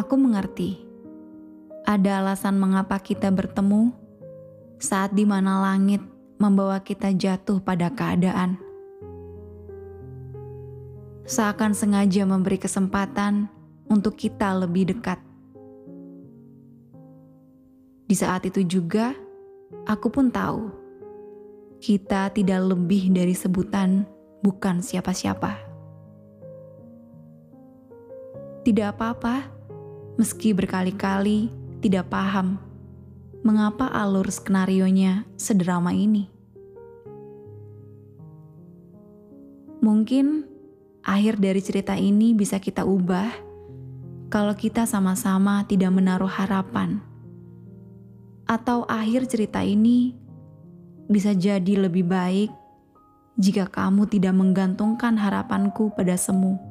Aku mengerti. Ada alasan mengapa kita bertemu saat di mana langit membawa kita jatuh pada keadaan. Seakan sengaja memberi kesempatan untuk kita lebih dekat. Di saat itu juga, aku pun tahu kita tidak lebih dari sebutan bukan siapa-siapa. Tidak apa-apa meski berkali-kali tidak paham mengapa alur skenario-nya sederama ini. Mungkin akhir dari cerita ini bisa kita ubah kalau kita sama-sama tidak menaruh harapan. Atau akhir cerita ini bisa jadi lebih baik jika kamu tidak menggantungkan harapanku pada semu.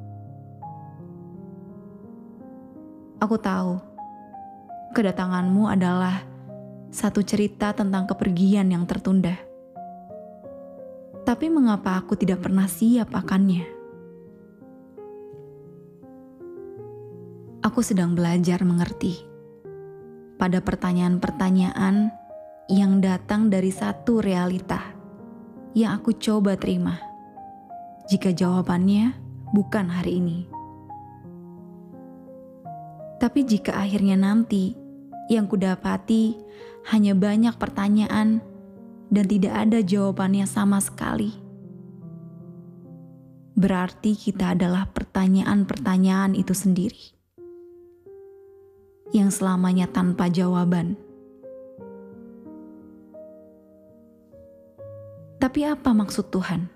Aku tahu, kedatanganmu adalah satu cerita tentang kepergian yang tertunda. Tapi mengapa aku tidak pernah siap akannya? Aku sedang belajar mengerti pada pertanyaan-pertanyaan yang datang dari satu realita yang aku coba terima. Jika jawabannya bukan hari ini. Tapi jika akhirnya nanti yang kudapati hanya banyak pertanyaan dan tidak ada jawabannya sama sekali, berarti kita adalah pertanyaan-pertanyaan itu sendiri yang selamanya tanpa jawaban. Tapi apa maksud Tuhan?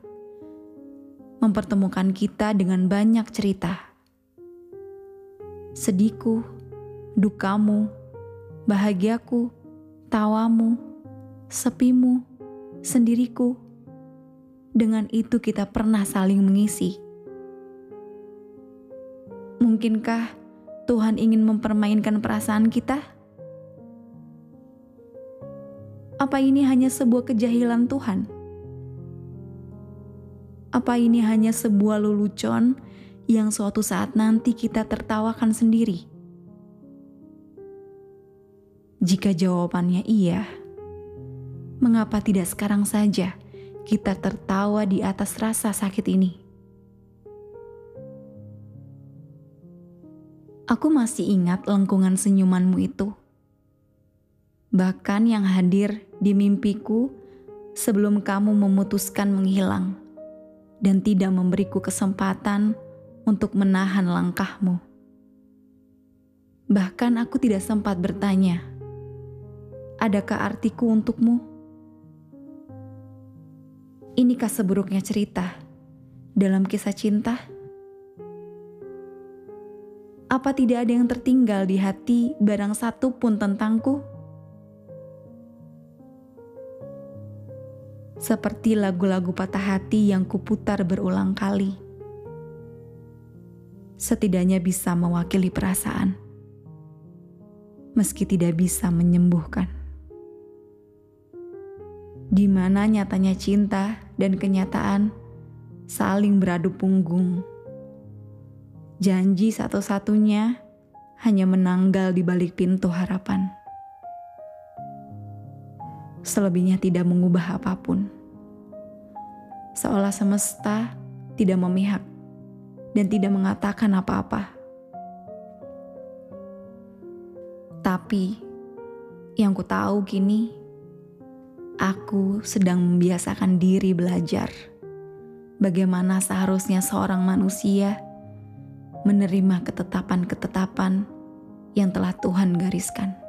Mempertemukan kita dengan banyak cerita sedihku, dukamu, bahagiaku, tawamu, sepimu, sendiriku. Dengan itu kita pernah saling mengisi. Mungkinkah Tuhan ingin mempermainkan perasaan kita? Apa ini hanya sebuah kejahilan Tuhan? Apa ini hanya sebuah lelucon yang suatu saat nanti kita tertawakan sendiri? Jika jawabannya iya, mengapa tidak sekarang saja kita tertawa di atas rasa sakit ini? Aku masih ingat lengkungan senyumanmu itu. Bahkan yang hadir di mimpiku sebelum kamu memutuskan menghilang dan tidak memberiku kesempatan untuk menahan langkahmu. Bahkan aku tidak sempat bertanya, adakah artiku untukmu? Inikah seburuknya cerita dalam kisah cinta? Apa tidak ada yang tertinggal di hati barang satu pun tentangku? Seperti lagu-lagu patah hati yang kuputar berulang kali setidaknya bisa mewakili perasaan, meski tidak bisa menyembuhkan. Di mana nyatanya cinta dan kenyataan saling beradu punggung. Janji satu-satunya hanya menanggal di balik pintu harapan. Selebihnya tidak mengubah apa pun. Seolah semesta tidak memihak dan tidak mengatakan apa-apa. Tapi yang ku tahu kini, aku sedang membiasakan diri belajar bagaimana seharusnya seorang manusia menerima ketetapan-ketetapan yang telah Tuhan gariskan.